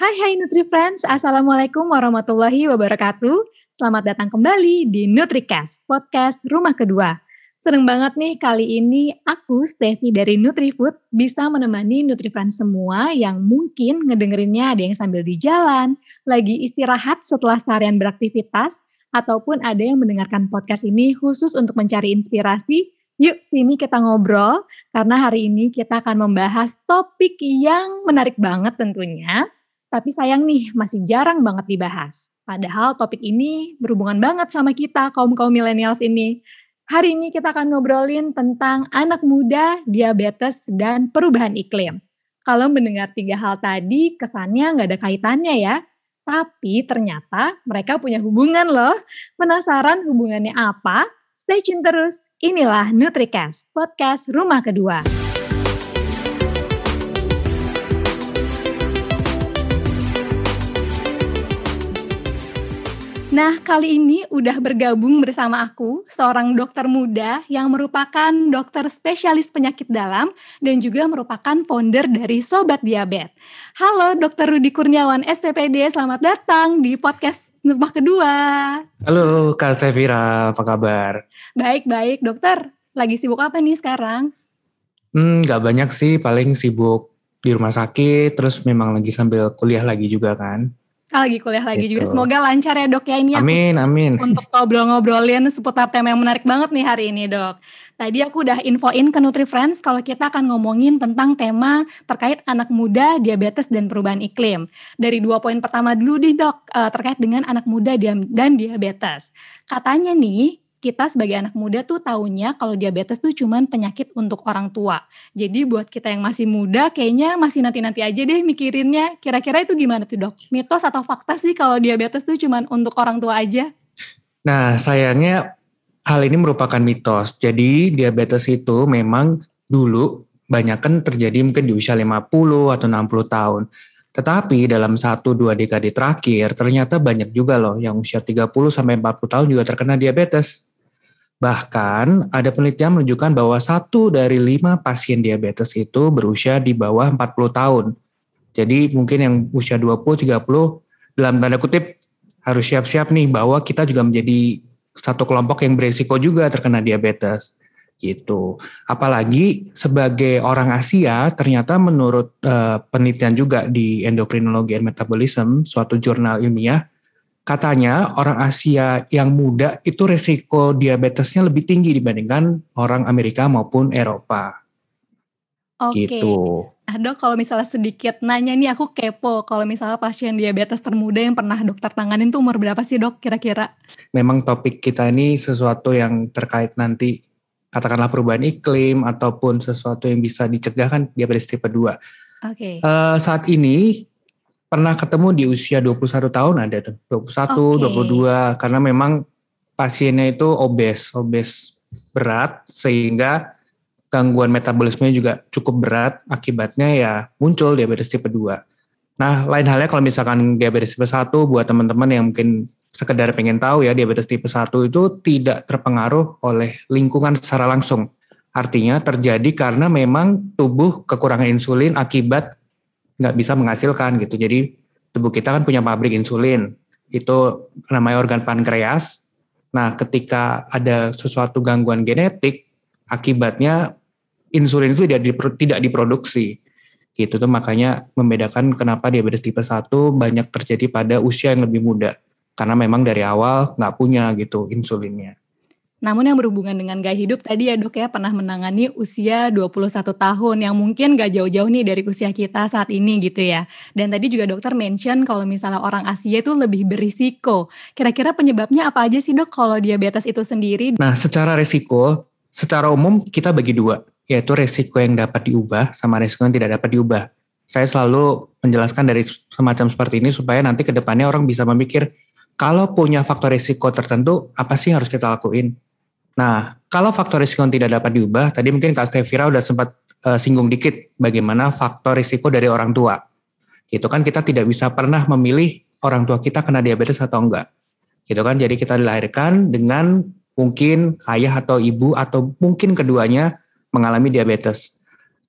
Hai hai Nutri Friends, Assalamualaikum warahmatullahi wabarakatuh. Selamat datang kembali di NutriCast, podcast rumah kedua. Seneng banget nih kali ini aku, Steffi dari NutriFood, bisa menemani NutriFriends semua yang mungkin ngedengerinnya ada yang sambil di jalan, lagi istirahat setelah seharian beraktivitas, ataupun ada yang mendengarkan podcast ini khusus untuk mencari inspirasi Yuk sini kita ngobrol karena hari ini kita akan membahas topik yang menarik banget tentunya tapi sayang nih, masih jarang banget dibahas. Padahal topik ini berhubungan banget sama kita, kaum-kaum milenials ini. Hari ini kita akan ngobrolin tentang anak muda, diabetes, dan perubahan iklim. Kalau mendengar tiga hal tadi, kesannya nggak ada kaitannya ya. Tapi ternyata mereka punya hubungan loh. Penasaran hubungannya apa? Stay tune terus. Inilah NutriCast, podcast rumah kedua. Nah, kali ini udah bergabung bersama aku, seorang dokter muda yang merupakan dokter spesialis penyakit dalam dan juga merupakan founder dari Sobat Diabetes. Halo, Dokter Rudi Kurniawan, SPPD. Selamat datang di podcast rumah kedua. Halo, Kak Stevira, apa kabar? Baik-baik, dokter. Lagi sibuk apa nih sekarang? Hmm, gak banyak sih, paling sibuk di rumah sakit, terus memang lagi sambil kuliah lagi juga kan. Kalau lagi kuliah lagi gitu. juga. Semoga lancar ya dok ya ini Amin, aku, amin. Untuk ngobrol-ngobrolin seputar tema yang menarik banget nih hari ini dok. Tadi aku udah infoin ke Nutri Friends kalau kita akan ngomongin tentang tema terkait anak muda, diabetes, dan perubahan iklim. Dari dua poin pertama dulu nih dok, eh, terkait dengan anak muda dan diabetes. Katanya nih, kita sebagai anak muda tuh taunya kalau diabetes tuh cuman penyakit untuk orang tua. Jadi buat kita yang masih muda kayaknya masih nanti-nanti aja deh mikirinnya. Kira-kira itu gimana tuh dok? Mitos atau fakta sih kalau diabetes tuh cuman untuk orang tua aja? Nah sayangnya hal ini merupakan mitos. Jadi diabetes itu memang dulu banyak kan terjadi mungkin di usia 50 atau 60 tahun. Tetapi dalam satu dua dekade terakhir ternyata banyak juga loh yang usia 30 sampai 40 tahun juga terkena diabetes. Bahkan ada penelitian menunjukkan bahwa satu dari lima pasien diabetes itu berusia di bawah 40 tahun. Jadi mungkin yang usia 20-30 dalam tanda kutip harus siap-siap nih bahwa kita juga menjadi satu kelompok yang beresiko juga terkena diabetes gitu. Apalagi sebagai orang Asia, ternyata menurut uh, penelitian juga di Endokrinologi and Metabolism, suatu jurnal ilmiah, katanya orang Asia yang muda itu resiko diabetesnya lebih tinggi dibandingkan orang Amerika maupun Eropa. Oke. Gitu. Nah dok, kalau misalnya sedikit nanya nih aku kepo, kalau misalnya pasien diabetes termuda yang pernah dokter tanganin tuh umur berapa sih dok kira-kira? Memang topik kita ini sesuatu yang terkait nanti katakanlah perubahan iklim ataupun sesuatu yang bisa dicegah kan diabetes tipe 2. Oke. Okay. Uh, saat ini pernah ketemu di usia 21 tahun ada tuh. 21 okay. 22 karena memang pasiennya itu obes obes berat sehingga gangguan metabolisme juga cukup berat. Akibatnya ya muncul diabetes tipe 2 nah lain halnya kalau misalkan diabetes tipe 1 buat teman-teman yang mungkin sekedar pengen tahu ya diabetes tipe 1 itu tidak terpengaruh oleh lingkungan secara langsung. Artinya terjadi karena memang tubuh kekurangan insulin akibat nggak bisa menghasilkan gitu. Jadi tubuh kita kan punya pabrik insulin, itu namanya organ pankreas. Nah, ketika ada sesuatu gangguan genetik, akibatnya insulin itu tidak tidak diproduksi. Gitu tuh makanya membedakan kenapa diabetes tipe 1 banyak terjadi pada usia yang lebih muda. Karena memang dari awal nggak punya gitu insulinnya. Namun yang berhubungan dengan gaya hidup tadi ya dok ya pernah menangani usia 21 tahun yang mungkin gak jauh-jauh nih dari usia kita saat ini gitu ya. Dan tadi juga dokter mention kalau misalnya orang Asia itu lebih berisiko. Kira-kira penyebabnya apa aja sih dok kalau diabetes itu sendiri? Nah secara risiko, secara umum kita bagi dua. Yaitu risiko yang dapat diubah sama risiko yang tidak dapat diubah. Saya selalu menjelaskan dari semacam seperti ini supaya nanti ke depannya orang bisa memikir kalau punya faktor risiko tertentu, apa sih harus kita lakuin? Nah, kalau faktor risiko yang tidak dapat diubah, tadi mungkin Kak Stevira udah sempat uh, singgung dikit bagaimana faktor risiko dari orang tua. Gitu kan kita tidak bisa pernah memilih orang tua kita kena diabetes atau enggak. Gitu kan, jadi kita dilahirkan dengan mungkin ayah atau ibu atau mungkin keduanya mengalami diabetes.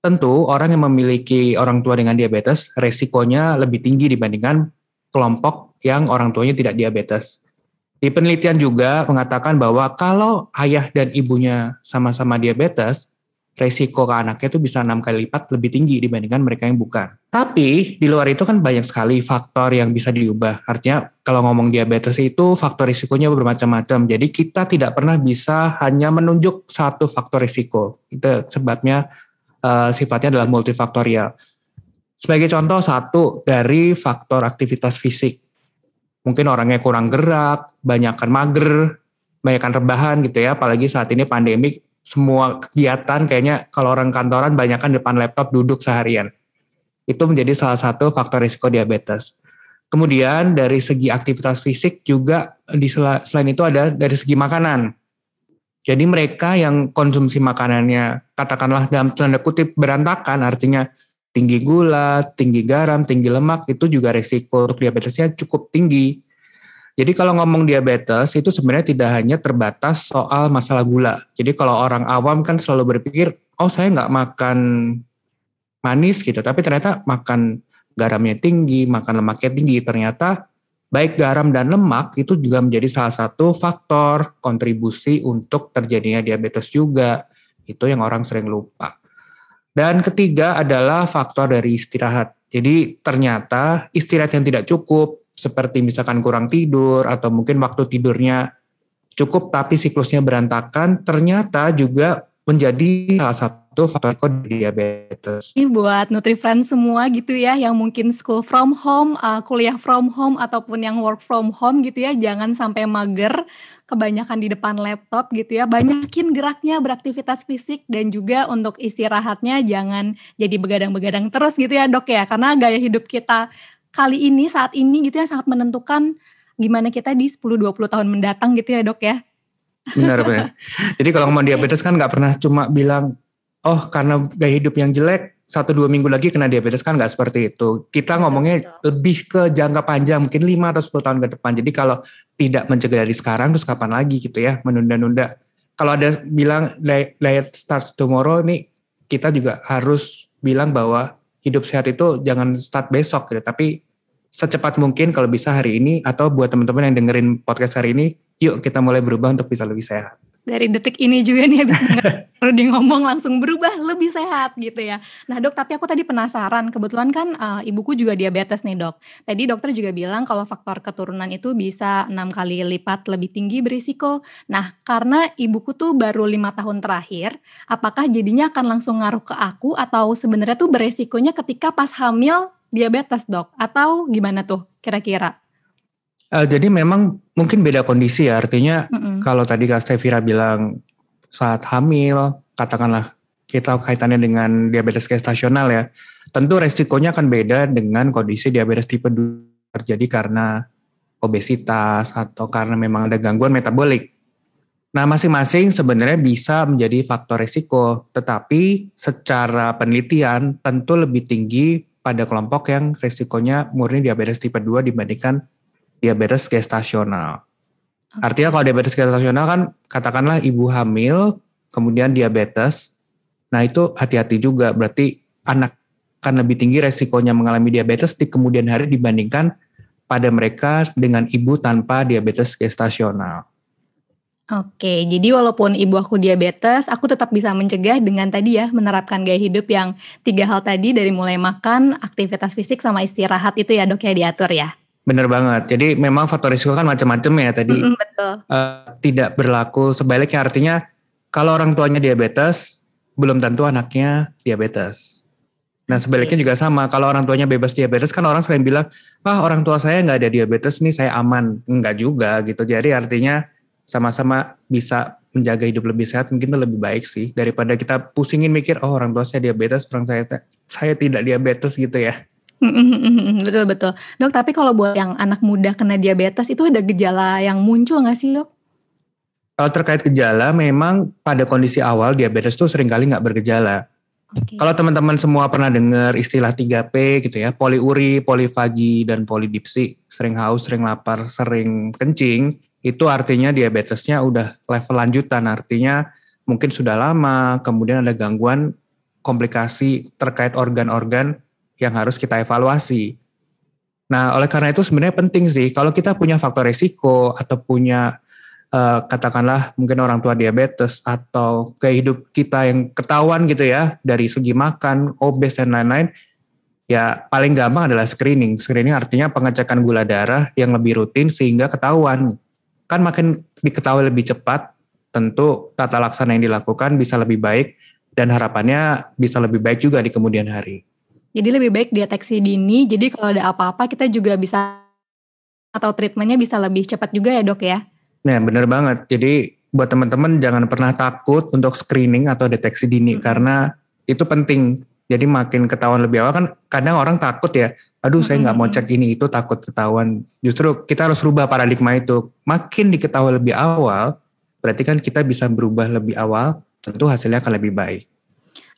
tentu orang yang memiliki orang tua dengan diabetes resikonya lebih tinggi dibandingkan kelompok yang orang tuanya tidak diabetes. Di penelitian juga mengatakan bahwa kalau ayah dan ibunya sama-sama diabetes, resiko ke anaknya itu bisa enam kali lipat lebih tinggi dibandingkan mereka yang bukan. Tapi di luar itu kan banyak sekali faktor yang bisa diubah. Artinya kalau ngomong diabetes itu faktor risikonya bermacam-macam. Jadi kita tidak pernah bisa hanya menunjuk satu faktor risiko. Itu sebabnya uh, sifatnya adalah multifaktorial. Sebagai contoh satu dari faktor aktivitas fisik mungkin orangnya kurang gerak, banyakkan mager, banyakkan rebahan gitu ya. Apalagi saat ini pandemik, semua kegiatan kayaknya kalau orang kantoran banyakkan depan laptop duduk seharian. Itu menjadi salah satu faktor risiko diabetes. Kemudian dari segi aktivitas fisik juga di selain itu ada dari segi makanan. Jadi mereka yang konsumsi makanannya katakanlah dalam tanda kutip berantakan artinya tinggi gula, tinggi garam, tinggi lemak itu juga resiko untuk diabetesnya cukup tinggi. Jadi kalau ngomong diabetes itu sebenarnya tidak hanya terbatas soal masalah gula. Jadi kalau orang awam kan selalu berpikir, oh saya nggak makan manis gitu, tapi ternyata makan garamnya tinggi, makan lemaknya tinggi. Ternyata baik garam dan lemak itu juga menjadi salah satu faktor kontribusi untuk terjadinya diabetes juga. Itu yang orang sering lupa. Dan ketiga adalah faktor dari istirahat. Jadi ternyata istirahat yang tidak cukup, seperti misalkan kurang tidur atau mungkin waktu tidurnya cukup tapi siklusnya berantakan, ternyata juga menjadi salah satu faktor diabetes. Ini buat NutriFriend semua gitu ya, yang mungkin school from home, uh, kuliah from home, ataupun yang work from home gitu ya, jangan sampai mager kebanyakan di depan laptop gitu ya. Banyakin geraknya, beraktivitas fisik dan juga untuk istirahatnya jangan jadi begadang-begadang terus gitu ya, Dok ya. Karena gaya hidup kita kali ini saat ini gitu ya sangat menentukan gimana kita di 10 20 tahun mendatang gitu ya, Dok ya. Benar benar. Jadi kalau ngomong diabetes kan nggak pernah cuma bilang oh karena gaya hidup yang jelek satu dua minggu lagi kena diabetes kan nggak seperti itu. Kita ngomongnya Betul. lebih ke jangka panjang, mungkin 5 atau 10 tahun ke depan. Jadi kalau tidak mencegah dari sekarang, terus kapan lagi gitu ya, menunda-nunda. Kalau ada bilang diet starts tomorrow, ini kita juga harus bilang bahwa hidup sehat itu jangan start besok gitu, tapi secepat mungkin kalau bisa hari ini atau buat teman-teman yang dengerin podcast hari ini, yuk kita mulai berubah untuk bisa lebih sehat dari detik ini juga nih habis Rudy ngomong langsung berubah lebih sehat gitu ya. Nah dok, tapi aku tadi penasaran, kebetulan kan uh, ibuku juga diabetes nih dok. Tadi dokter juga bilang kalau faktor keturunan itu bisa enam kali lipat lebih tinggi berisiko. Nah karena ibuku tuh baru lima tahun terakhir, apakah jadinya akan langsung ngaruh ke aku atau sebenarnya tuh beresikonya ketika pas hamil diabetes dok? Atau gimana tuh kira-kira? Uh, jadi memang mungkin beda kondisi ya. Artinya mm. Kalau tadi Kak Stevira bilang saat hamil, katakanlah kita kaitannya dengan diabetes gestasional ya. Tentu resikonya akan beda dengan kondisi diabetes tipe 2 terjadi karena obesitas atau karena memang ada gangguan metabolik. Nah, masing-masing sebenarnya bisa menjadi faktor resiko, tetapi secara penelitian tentu lebih tinggi pada kelompok yang resikonya murni diabetes tipe 2 dibandingkan diabetes gestasional. Artinya kalau diabetes gestasional kan katakanlah ibu hamil kemudian diabetes. Nah itu hati-hati juga berarti anak akan lebih tinggi resikonya mengalami diabetes di kemudian hari dibandingkan pada mereka dengan ibu tanpa diabetes gestasional. Oke, jadi walaupun ibu aku diabetes, aku tetap bisa mencegah dengan tadi ya menerapkan gaya hidup yang tiga hal tadi dari mulai makan, aktivitas fisik sama istirahat itu ya dok ya diatur ya. Bener banget. Jadi memang faktor risiko kan macam-macam ya tadi. Mm, betul. Uh, tidak berlaku sebaliknya artinya kalau orang tuanya diabetes belum tentu anaknya diabetes. Nah sebaliknya juga sama. Kalau orang tuanya bebas diabetes kan orang sering bilang, wah orang tua saya nggak ada diabetes nih saya aman. Enggak juga gitu. Jadi artinya sama-sama bisa menjaga hidup lebih sehat mungkin itu lebih baik sih daripada kita pusingin mikir oh orang tua saya diabetes orang saya saya tidak diabetes gitu ya. Betul betul. Dok, tapi kalau buat yang anak muda kena diabetes itu ada gejala yang muncul nggak sih dok? Kalau terkait gejala, memang pada kondisi awal diabetes itu sering kali nggak bergejala. Okay. Kalau teman-teman semua pernah dengar istilah 3P gitu ya, poliuri, polifagi, dan polidipsi, sering haus, sering lapar, sering kencing, itu artinya diabetesnya udah level lanjutan, artinya mungkin sudah lama, kemudian ada gangguan komplikasi terkait organ-organ yang harus kita evaluasi. Nah, oleh karena itu sebenarnya penting sih kalau kita punya faktor risiko atau punya uh, katakanlah mungkin orang tua diabetes atau kehidup kita yang ketahuan gitu ya dari segi makan, obes dan lain-lain, ya paling gampang adalah screening. Screening artinya pengecekan gula darah yang lebih rutin sehingga ketahuan. Kan makin diketahui lebih cepat, tentu tata laksana yang dilakukan bisa lebih baik dan harapannya bisa lebih baik juga di kemudian hari. Jadi lebih baik deteksi dini, jadi kalau ada apa-apa kita juga bisa atau treatmentnya bisa lebih cepat juga ya dok ya? Nah bener banget, jadi buat teman-teman jangan pernah takut untuk screening atau deteksi dini hmm. karena itu penting. Jadi makin ketahuan lebih awal kan kadang orang takut ya, aduh hmm. saya nggak mau cek ini itu takut ketahuan. Justru kita harus rubah paradigma itu. Makin diketahui lebih awal, berarti kan kita bisa berubah lebih awal, tentu hasilnya akan lebih baik.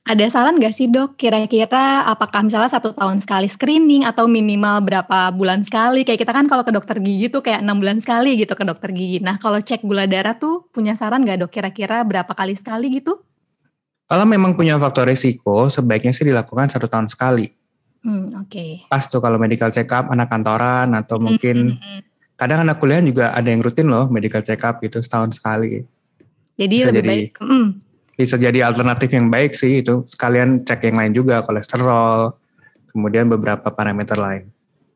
Ada saran gak sih dok kira-kira apakah misalnya satu tahun sekali screening atau minimal berapa bulan sekali? Kayak kita kan kalau ke dokter gigi tuh kayak enam bulan sekali gitu ke dokter gigi. Nah kalau cek gula darah tuh punya saran gak dok kira-kira berapa kali sekali gitu? Kalau memang punya faktor risiko sebaiknya sih dilakukan satu tahun sekali. Hmm, Oke. Okay. Pas tuh kalau medical check up anak kantoran atau hmm, mungkin hmm, hmm. kadang anak kuliah juga ada yang rutin loh medical check up gitu setahun sekali. Jadi Bisa lebih jadi, baik. Hmm bisa jadi alternatif yang baik sih itu. Sekalian cek yang lain juga kolesterol kemudian beberapa parameter lain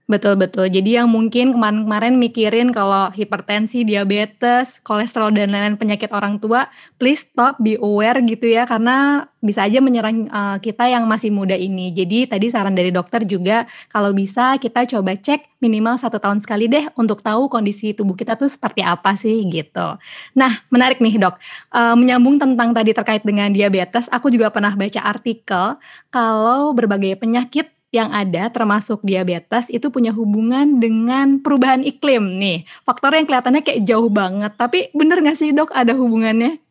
Betul betul. Jadi yang mungkin kemarin-kemarin mikirin kalau hipertensi, diabetes, kolesterol dan lain-lain penyakit orang tua, please stop, be aware gitu ya karena bisa aja menyerang uh, kita yang masih muda ini. Jadi tadi saran dari dokter juga kalau bisa kita coba cek minimal satu tahun sekali deh untuk tahu kondisi tubuh kita tuh seperti apa sih gitu. Nah menarik nih dok, uh, menyambung tentang tadi terkait dengan diabetes, aku juga pernah baca artikel kalau berbagai penyakit yang ada termasuk diabetes itu punya hubungan dengan perubahan iklim nih. Faktor yang kelihatannya kayak jauh banget, tapi bener gak sih dok ada hubungannya?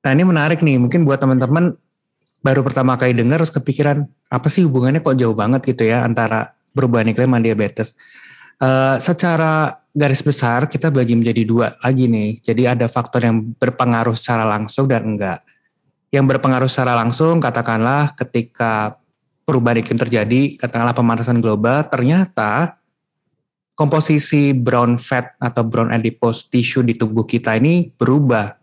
Nah ini menarik nih, mungkin buat teman-teman baru pertama kali dengar harus kepikiran apa sih hubungannya kok jauh banget gitu ya antara perubahan iklim dan diabetes. Uh, secara garis besar kita bagi menjadi dua lagi nih. Jadi ada faktor yang berpengaruh secara langsung dan enggak. Yang berpengaruh secara langsung katakanlah ketika perubahan iklim terjadi, katakanlah pemanasan global, ternyata komposisi brown fat atau brown adipose tissue di tubuh kita ini berubah.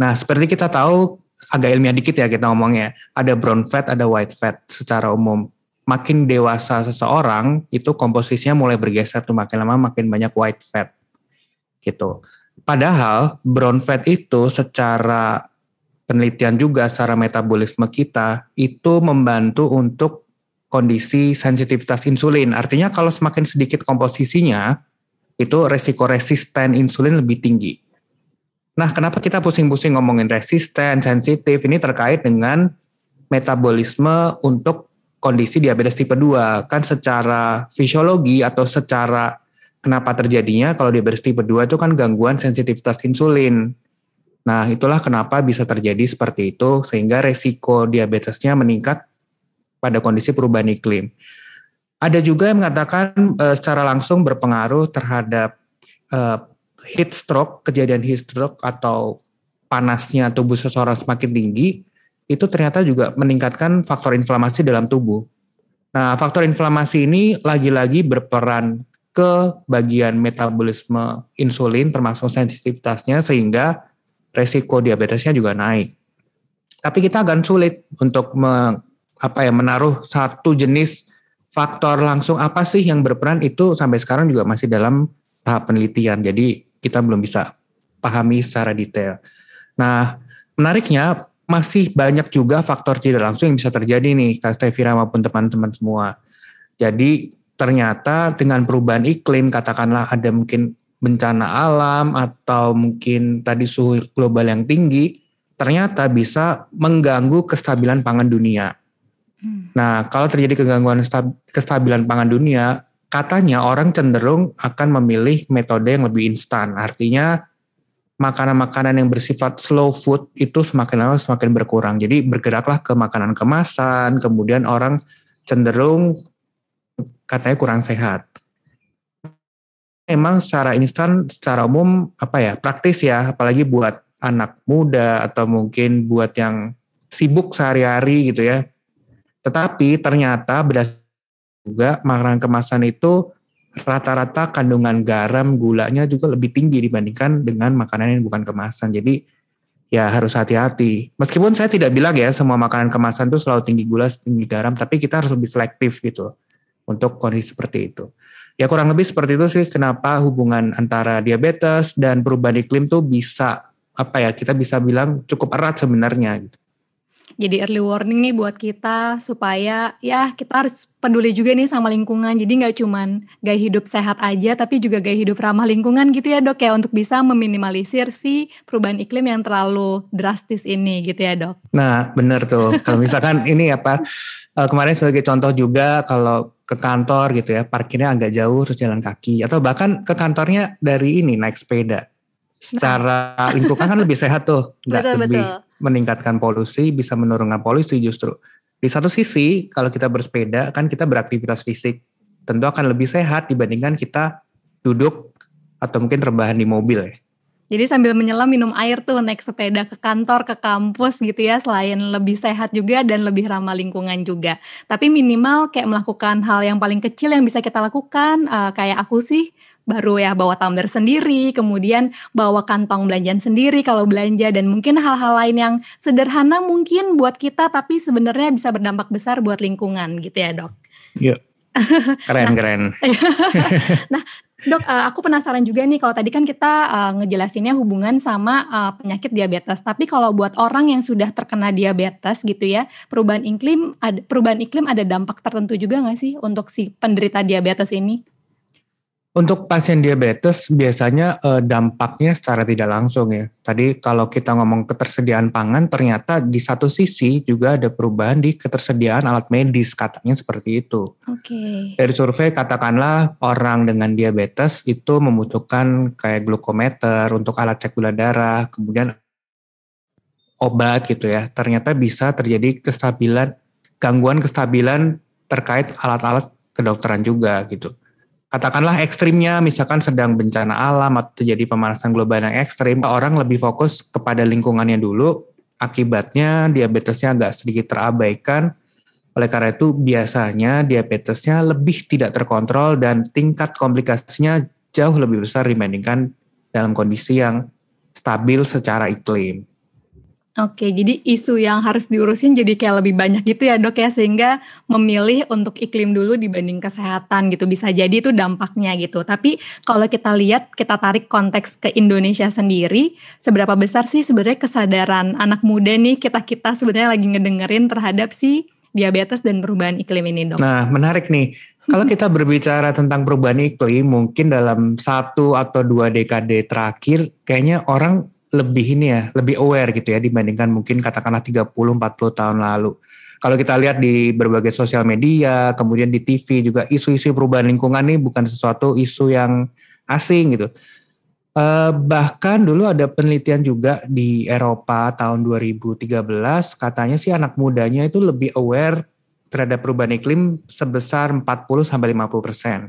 Nah, seperti kita tahu, agak ilmiah dikit ya kita ngomongnya, ada brown fat, ada white fat secara umum. Makin dewasa seseorang, itu komposisinya mulai bergeser tuh makin lama makin banyak white fat. Gitu. Padahal brown fat itu secara penelitian juga secara metabolisme kita itu membantu untuk kondisi sensitivitas insulin. Artinya kalau semakin sedikit komposisinya, itu resiko resisten insulin lebih tinggi. Nah, kenapa kita pusing-pusing ngomongin resisten, sensitif? Ini terkait dengan metabolisme untuk kondisi diabetes tipe 2. Kan secara fisiologi atau secara kenapa terjadinya kalau diabetes tipe 2 itu kan gangguan sensitivitas insulin. Nah, itulah kenapa bisa terjadi seperti itu sehingga resiko diabetesnya meningkat pada kondisi perubahan iklim. Ada juga yang mengatakan e, secara langsung berpengaruh terhadap e, heat stroke, kejadian heat stroke atau panasnya tubuh seseorang semakin tinggi, itu ternyata juga meningkatkan faktor inflamasi dalam tubuh. Nah, faktor inflamasi ini lagi-lagi berperan ke bagian metabolisme insulin termasuk sensitivitasnya sehingga resiko diabetesnya juga naik. Tapi kita akan sulit untuk me, apa ya menaruh satu jenis faktor langsung apa sih yang berperan itu sampai sekarang juga masih dalam tahap penelitian. Jadi kita belum bisa pahami secara detail. Nah, menariknya masih banyak juga faktor tidak langsung yang bisa terjadi nih, Kak Stevira maupun teman-teman semua. Jadi ternyata dengan perubahan iklim, katakanlah ada mungkin bencana alam atau mungkin tadi suhu global yang tinggi ternyata bisa mengganggu kestabilan pangan dunia. Hmm. Nah, kalau terjadi kegangguan kestabilan pangan dunia, katanya orang cenderung akan memilih metode yang lebih instan. Artinya makanan-makanan yang bersifat slow food itu semakin lama semakin berkurang. Jadi bergeraklah ke makanan kemasan, kemudian orang cenderung katanya kurang sehat memang secara instan, secara umum apa ya praktis ya, apalagi buat anak muda atau mungkin buat yang sibuk sehari-hari gitu ya. Tetapi ternyata berdasarkan juga makanan kemasan itu rata-rata kandungan garam, gulanya juga lebih tinggi dibandingkan dengan makanan yang bukan kemasan. Jadi ya harus hati-hati. Meskipun saya tidak bilang ya semua makanan kemasan itu selalu tinggi gula, tinggi garam, tapi kita harus lebih selektif gitu untuk kondisi seperti itu. Ya kurang lebih seperti itu sih kenapa hubungan antara diabetes dan perubahan iklim tuh bisa apa ya kita bisa bilang cukup erat sebenarnya gitu jadi early warning nih buat kita supaya ya kita harus peduli juga nih sama lingkungan. Jadi nggak cuman gaya hidup sehat aja, tapi juga gaya hidup ramah lingkungan gitu ya dok ya untuk bisa meminimalisir si perubahan iklim yang terlalu drastis ini gitu ya dok. Nah bener tuh. Kalau misalkan ini apa uh, kemarin sebagai contoh juga kalau ke kantor gitu ya parkirnya agak jauh terus jalan kaki atau bahkan ke kantornya dari ini naik sepeda secara nah. lingkungan kan lebih sehat tuh nggak lebih betul meningkatkan polusi, bisa menurunkan polusi justru. Di satu sisi, kalau kita bersepeda kan kita beraktivitas fisik, tentu akan lebih sehat dibandingkan kita duduk atau mungkin terbahan di mobil ya. Jadi sambil menyelam minum air tuh naik sepeda ke kantor, ke kampus gitu ya, selain lebih sehat juga dan lebih ramah lingkungan juga. Tapi minimal kayak melakukan hal yang paling kecil yang bisa kita lakukan, uh, kayak aku sih baru ya bawa tumbler sendiri, kemudian bawa kantong belanjaan sendiri kalau belanja dan mungkin hal-hal lain yang sederhana mungkin buat kita tapi sebenarnya bisa berdampak besar buat lingkungan gitu ya dok. Iya. Keren nah, keren. nah dok, uh, aku penasaran juga nih kalau tadi kan kita uh, ngejelasinnya hubungan sama uh, penyakit diabetes. Tapi kalau buat orang yang sudah terkena diabetes gitu ya, perubahan iklim ada perubahan iklim ada dampak tertentu juga nggak sih untuk si penderita diabetes ini? Untuk pasien diabetes biasanya eh, dampaknya secara tidak langsung ya. Tadi kalau kita ngomong ketersediaan pangan ternyata di satu sisi juga ada perubahan di ketersediaan alat medis katanya seperti itu. Oke. Okay. Dari survei katakanlah orang dengan diabetes itu membutuhkan kayak glukometer untuk alat cek gula darah, kemudian obat gitu ya. Ternyata bisa terjadi kestabilan gangguan kestabilan terkait alat-alat kedokteran juga gitu katakanlah ekstrimnya misalkan sedang bencana alam atau terjadi pemanasan global yang ekstrim, orang lebih fokus kepada lingkungannya dulu, akibatnya diabetesnya agak sedikit terabaikan. Oleh karena itu biasanya diabetesnya lebih tidak terkontrol dan tingkat komplikasinya jauh lebih besar dibandingkan dalam kondisi yang stabil secara iklim. Oke, jadi isu yang harus diurusin jadi kayak lebih banyak gitu ya dok ya sehingga memilih untuk iklim dulu dibanding kesehatan gitu bisa jadi itu dampaknya gitu. Tapi kalau kita lihat kita tarik konteks ke Indonesia sendiri, seberapa besar sih sebenarnya kesadaran anak muda nih kita kita sebenarnya lagi ngedengerin terhadap si diabetes dan perubahan iklim ini dok? Nah menarik nih, kalau kita berbicara tentang perubahan iklim mungkin dalam satu atau dua dekade terakhir kayaknya orang lebih ini ya, lebih aware gitu ya dibandingkan mungkin katakanlah 30 40 tahun lalu. Kalau kita lihat di berbagai sosial media, kemudian di TV juga isu-isu perubahan lingkungan ini bukan sesuatu isu yang asing gitu. Eh, bahkan dulu ada penelitian juga di Eropa tahun 2013 katanya sih anak mudanya itu lebih aware terhadap perubahan iklim sebesar 40 sampai 50 persen.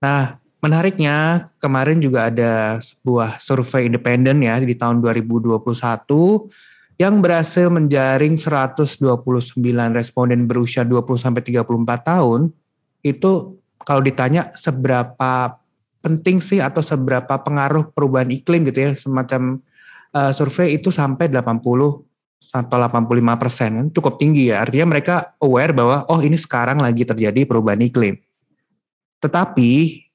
Nah, Menariknya, kemarin juga ada sebuah survei independen ya di tahun 2021 yang berhasil menjaring 129 responden berusia 20 sampai 34 tahun. Itu kalau ditanya seberapa penting sih atau seberapa pengaruh perubahan iklim gitu ya, semacam uh, survei itu sampai 80 atau 85 persen kan cukup tinggi ya. Artinya mereka aware bahwa oh ini sekarang lagi terjadi perubahan iklim. Tetapi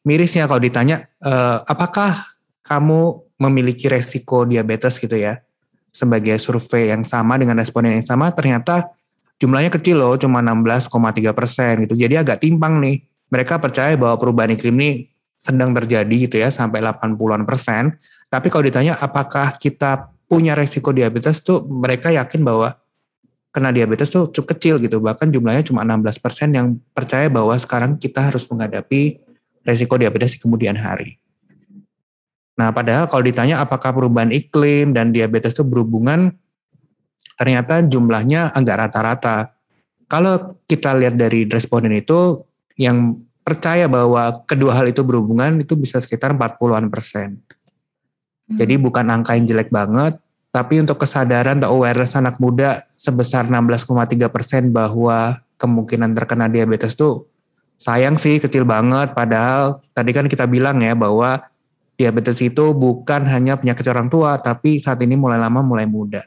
mirisnya kalau ditanya e, apakah kamu memiliki resiko diabetes gitu ya sebagai survei yang sama dengan responden yang sama ternyata jumlahnya kecil loh cuma 16,3 persen gitu. Jadi agak timpang nih. Mereka percaya bahwa perubahan iklim ini sedang terjadi gitu ya sampai 80-an persen. Tapi kalau ditanya apakah kita punya resiko diabetes tuh mereka yakin bahwa kena diabetes tuh cukup kecil gitu. Bahkan jumlahnya cuma 16 persen yang percaya bahwa sekarang kita harus menghadapi resiko diabetes di kemudian hari. Nah, padahal kalau ditanya apakah perubahan iklim dan diabetes itu berhubungan, ternyata jumlahnya agak rata-rata. Kalau kita lihat dari responden itu, yang percaya bahwa kedua hal itu berhubungan itu bisa sekitar 40-an persen. Hmm. Jadi bukan angka yang jelek banget, Tapi untuk kesadaran atau awareness anak muda sebesar 16,3 persen bahwa kemungkinan terkena diabetes tuh sayang sih kecil banget. Padahal tadi kan kita bilang ya bahwa diabetes itu bukan hanya penyakit orang tua, tapi saat ini mulai lama mulai muda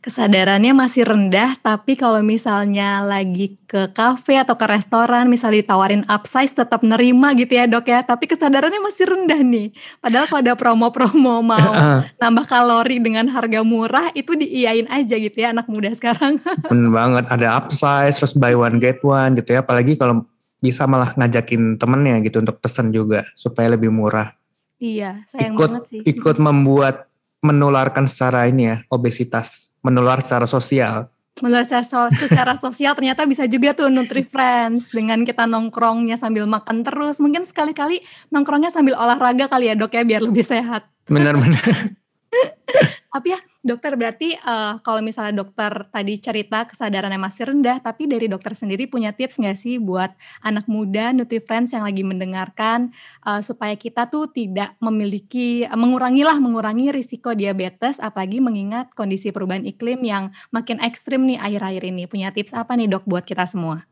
kesadarannya masih rendah, tapi kalau misalnya lagi ke kafe atau ke restoran, misalnya ditawarin upsize tetap nerima gitu ya dok ya, tapi kesadarannya masih rendah nih. Padahal kalau ada promo-promo mau nambah kalori dengan harga murah, itu diiyain aja gitu ya anak muda sekarang. Bener banget, ada upsize, terus buy one get one gitu ya, apalagi kalau bisa malah ngajakin temennya gitu untuk pesen juga, supaya lebih murah. Iya, sayang ikut, banget sih. Ikut membuat menularkan secara ini ya, obesitas menular secara sosial. Menular secara, secara sosial ternyata bisa juga tuh Nutri Friends dengan kita nongkrongnya sambil makan terus. Mungkin sekali-kali nongkrongnya sambil olahraga kali ya dok ya biar lebih sehat. Benar-benar. Tapi ya dokter berarti uh, kalau misalnya dokter tadi cerita kesadarannya masih rendah, tapi dari dokter sendiri punya tips nggak sih buat anak muda NutriFriends yang lagi mendengarkan uh, supaya kita tuh tidak memiliki uh, mengurangilah mengurangi risiko diabetes, apalagi mengingat kondisi perubahan iklim yang makin ekstrim nih akhir-akhir ini. Punya tips apa nih dok buat kita semua?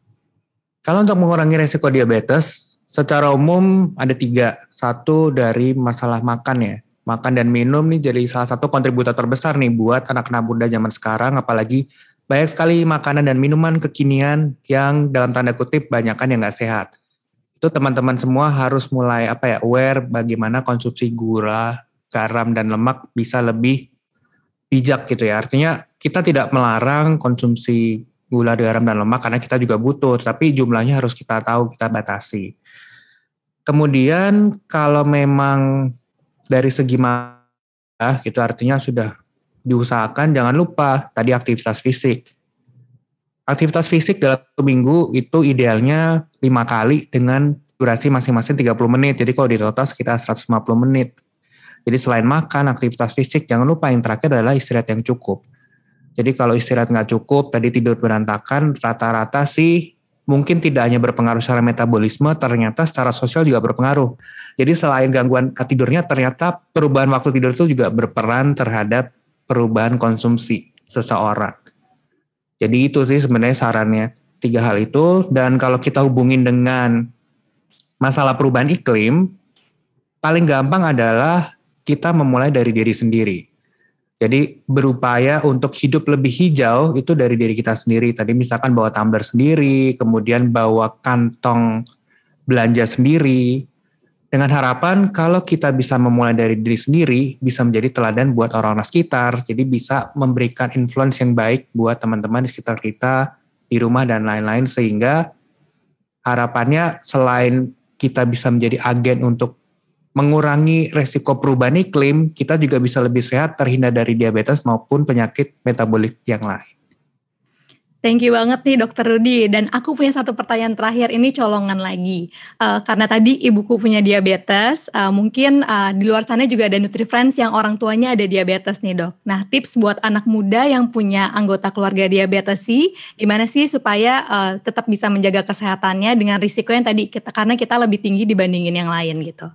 Kalau untuk mengurangi risiko diabetes, secara umum ada tiga. Satu dari masalah makan ya makan dan minum nih jadi salah satu kontributor terbesar nih buat anak-anak muda zaman sekarang apalagi banyak sekali makanan dan minuman kekinian yang dalam tanda kutip banyak kan yang nggak sehat. Itu teman-teman semua harus mulai apa ya aware bagaimana konsumsi gula, garam dan lemak bisa lebih bijak gitu ya. Artinya kita tidak melarang konsumsi gula, garam dan lemak karena kita juga butuh, tapi jumlahnya harus kita tahu, kita batasi. Kemudian kalau memang dari segi ya, gitu artinya sudah diusahakan jangan lupa tadi aktivitas fisik. Aktivitas fisik dalam satu minggu itu idealnya lima kali dengan durasi masing-masing 30 menit. Jadi kalau di total sekitar 150 menit. Jadi selain makan, aktivitas fisik, jangan lupa yang terakhir adalah istirahat yang cukup. Jadi kalau istirahat nggak cukup, tadi tidur berantakan, rata-rata sih mungkin tidak hanya berpengaruh secara metabolisme, ternyata secara sosial juga berpengaruh. Jadi selain gangguan tidurnya, ternyata perubahan waktu tidur itu juga berperan terhadap perubahan konsumsi seseorang. Jadi itu sih sebenarnya sarannya tiga hal itu. Dan kalau kita hubungin dengan masalah perubahan iklim, paling gampang adalah kita memulai dari diri sendiri. Jadi berupaya untuk hidup lebih hijau itu dari diri kita sendiri. Tadi misalkan bawa tumbler sendiri, kemudian bawa kantong belanja sendiri. Dengan harapan kalau kita bisa memulai dari diri sendiri, bisa menjadi teladan buat orang-orang sekitar. Jadi bisa memberikan influence yang baik buat teman-teman di sekitar kita, di rumah dan lain-lain. Sehingga harapannya selain kita bisa menjadi agen untuk mengurangi resiko perubahan iklim, kita juga bisa lebih sehat terhindar dari diabetes maupun penyakit metabolik yang lain. Thank you banget nih Dokter Rudi. Dan aku punya satu pertanyaan terakhir ini colongan lagi. Uh, karena tadi ibuku punya diabetes, uh, mungkin uh, di luar sana juga ada NutriFriends yang orang tuanya ada diabetes nih dok. Nah tips buat anak muda yang punya anggota keluarga diabetes sih, gimana sih supaya uh, tetap bisa menjaga kesehatannya dengan risiko yang tadi kita karena kita lebih tinggi dibandingin yang lain gitu.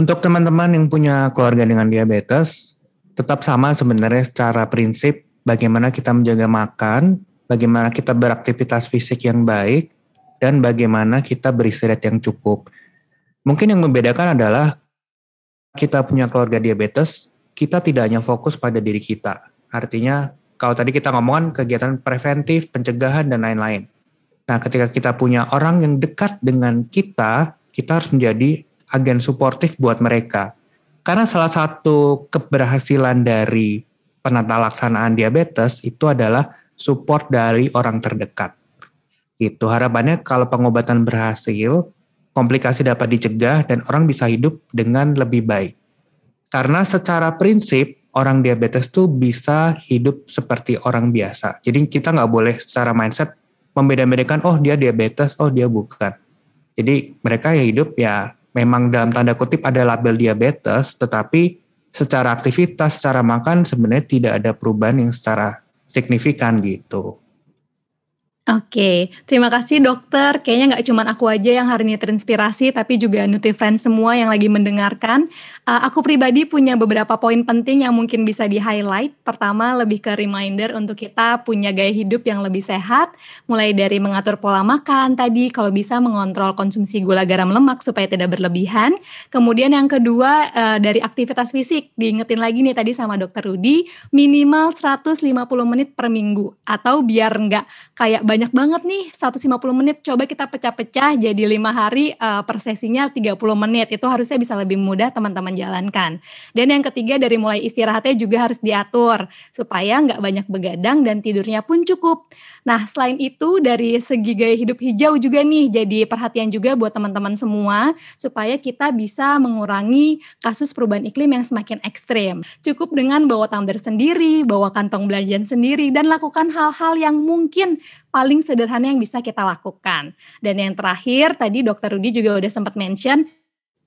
Untuk teman-teman yang punya keluarga dengan diabetes, tetap sama sebenarnya secara prinsip bagaimana kita menjaga makan, bagaimana kita beraktivitas fisik yang baik, dan bagaimana kita beristirahat yang cukup. Mungkin yang membedakan adalah kita punya keluarga diabetes, kita tidak hanya fokus pada diri kita. Artinya, kalau tadi kita ngomongin kegiatan preventif, pencegahan, dan lain-lain. Nah, ketika kita punya orang yang dekat dengan kita, kita harus menjadi agen suportif buat mereka. Karena salah satu keberhasilan dari penata laksanaan diabetes itu adalah support dari orang terdekat. Itu harapannya kalau pengobatan berhasil, komplikasi dapat dicegah dan orang bisa hidup dengan lebih baik. Karena secara prinsip orang diabetes tuh bisa hidup seperti orang biasa. Jadi kita nggak boleh secara mindset membeda-bedakan oh dia diabetes, oh dia bukan. Jadi mereka ya hidup ya memang dalam tanda kutip ada label diabetes, tetapi secara aktivitas, secara makan sebenarnya tidak ada perubahan yang secara signifikan gitu. Oke, terima kasih dokter. Kayaknya nggak cuma aku aja yang hari ini terinspirasi, tapi juga NutriFriend semua yang lagi mendengarkan. Uh, aku pribadi punya beberapa poin penting yang mungkin bisa di-highlight. Pertama, lebih ke reminder untuk kita punya gaya hidup yang lebih sehat, mulai dari mengatur pola makan tadi, kalau bisa mengontrol konsumsi gula garam lemak supaya tidak berlebihan. Kemudian yang kedua, uh, dari aktivitas fisik. Diingetin lagi nih tadi sama dokter Rudi, minimal 150 menit per minggu. Atau biar nggak kayak banyak banyak banget nih 150 menit. Coba kita pecah-pecah jadi lima hari uh, per sesinya 30 menit. Itu harusnya bisa lebih mudah teman-teman jalankan. Dan yang ketiga dari mulai istirahatnya juga harus diatur supaya nggak banyak begadang dan tidurnya pun cukup. Nah selain itu dari segi gaya hidup hijau juga nih jadi perhatian juga buat teman-teman semua supaya kita bisa mengurangi kasus perubahan iklim yang semakin ekstrim. Cukup dengan bawa tumbler sendiri bawa kantong belanjaan sendiri dan lakukan hal-hal yang mungkin paling sederhana yang bisa kita lakukan. Dan yang terakhir tadi Dokter Rudi juga udah sempat mention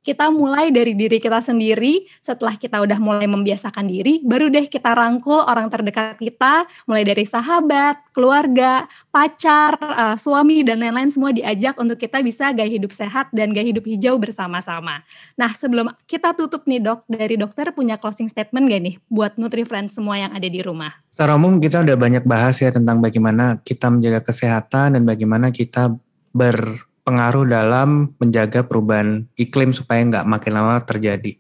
kita mulai dari diri kita sendiri. Setelah kita udah mulai membiasakan diri, baru deh kita rangkul orang terdekat kita, mulai dari sahabat, keluarga, pacar, uh, suami, dan lain-lain semua diajak untuk kita bisa gaya hidup sehat dan gaya hidup hijau bersama-sama. Nah, sebelum kita tutup nih dok, dari dokter punya closing statement gak nih buat NutriFriend semua yang ada di rumah? Secara umum kita udah banyak bahas ya tentang bagaimana kita menjaga kesehatan dan bagaimana kita ber pengaruh dalam menjaga perubahan iklim supaya nggak makin lama terjadi.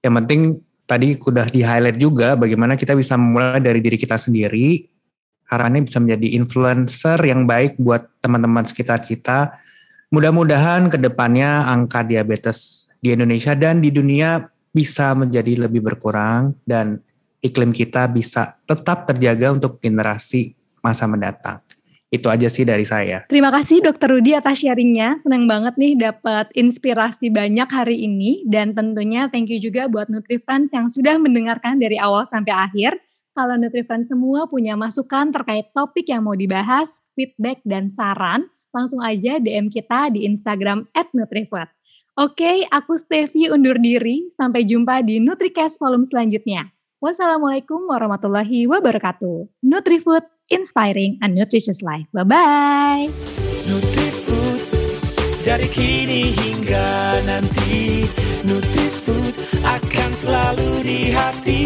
Yang penting tadi sudah di highlight juga bagaimana kita bisa memulai dari diri kita sendiri. Harapannya bisa menjadi influencer yang baik buat teman-teman sekitar kita. Mudah-mudahan ke depannya angka diabetes di Indonesia dan di dunia bisa menjadi lebih berkurang dan iklim kita bisa tetap terjaga untuk generasi masa mendatang. Itu aja sih dari saya. Terima kasih Dokter Rudi atas sharingnya. Senang banget nih dapat inspirasi banyak hari ini. Dan tentunya thank you juga buat NutriFriends yang sudah mendengarkan dari awal sampai akhir. Kalau NutriFriends semua punya masukan terkait topik yang mau dibahas, feedback, dan saran, langsung aja DM kita di Instagram NutriFood. Oke, aku Stevie undur diri. Sampai jumpa di NutriCast volume selanjutnya. Wassalamualaikum warahmatullahi wabarakatuh. NutriFood inspiring a nutritious life. Bye-bye. NutriFood, dari kini hingga nanti, NutriFood akan selalu di hati.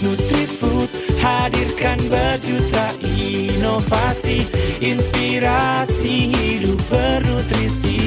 NutriFood hadirkan berjuta inovasi, inspirasi hidup bernutrisi.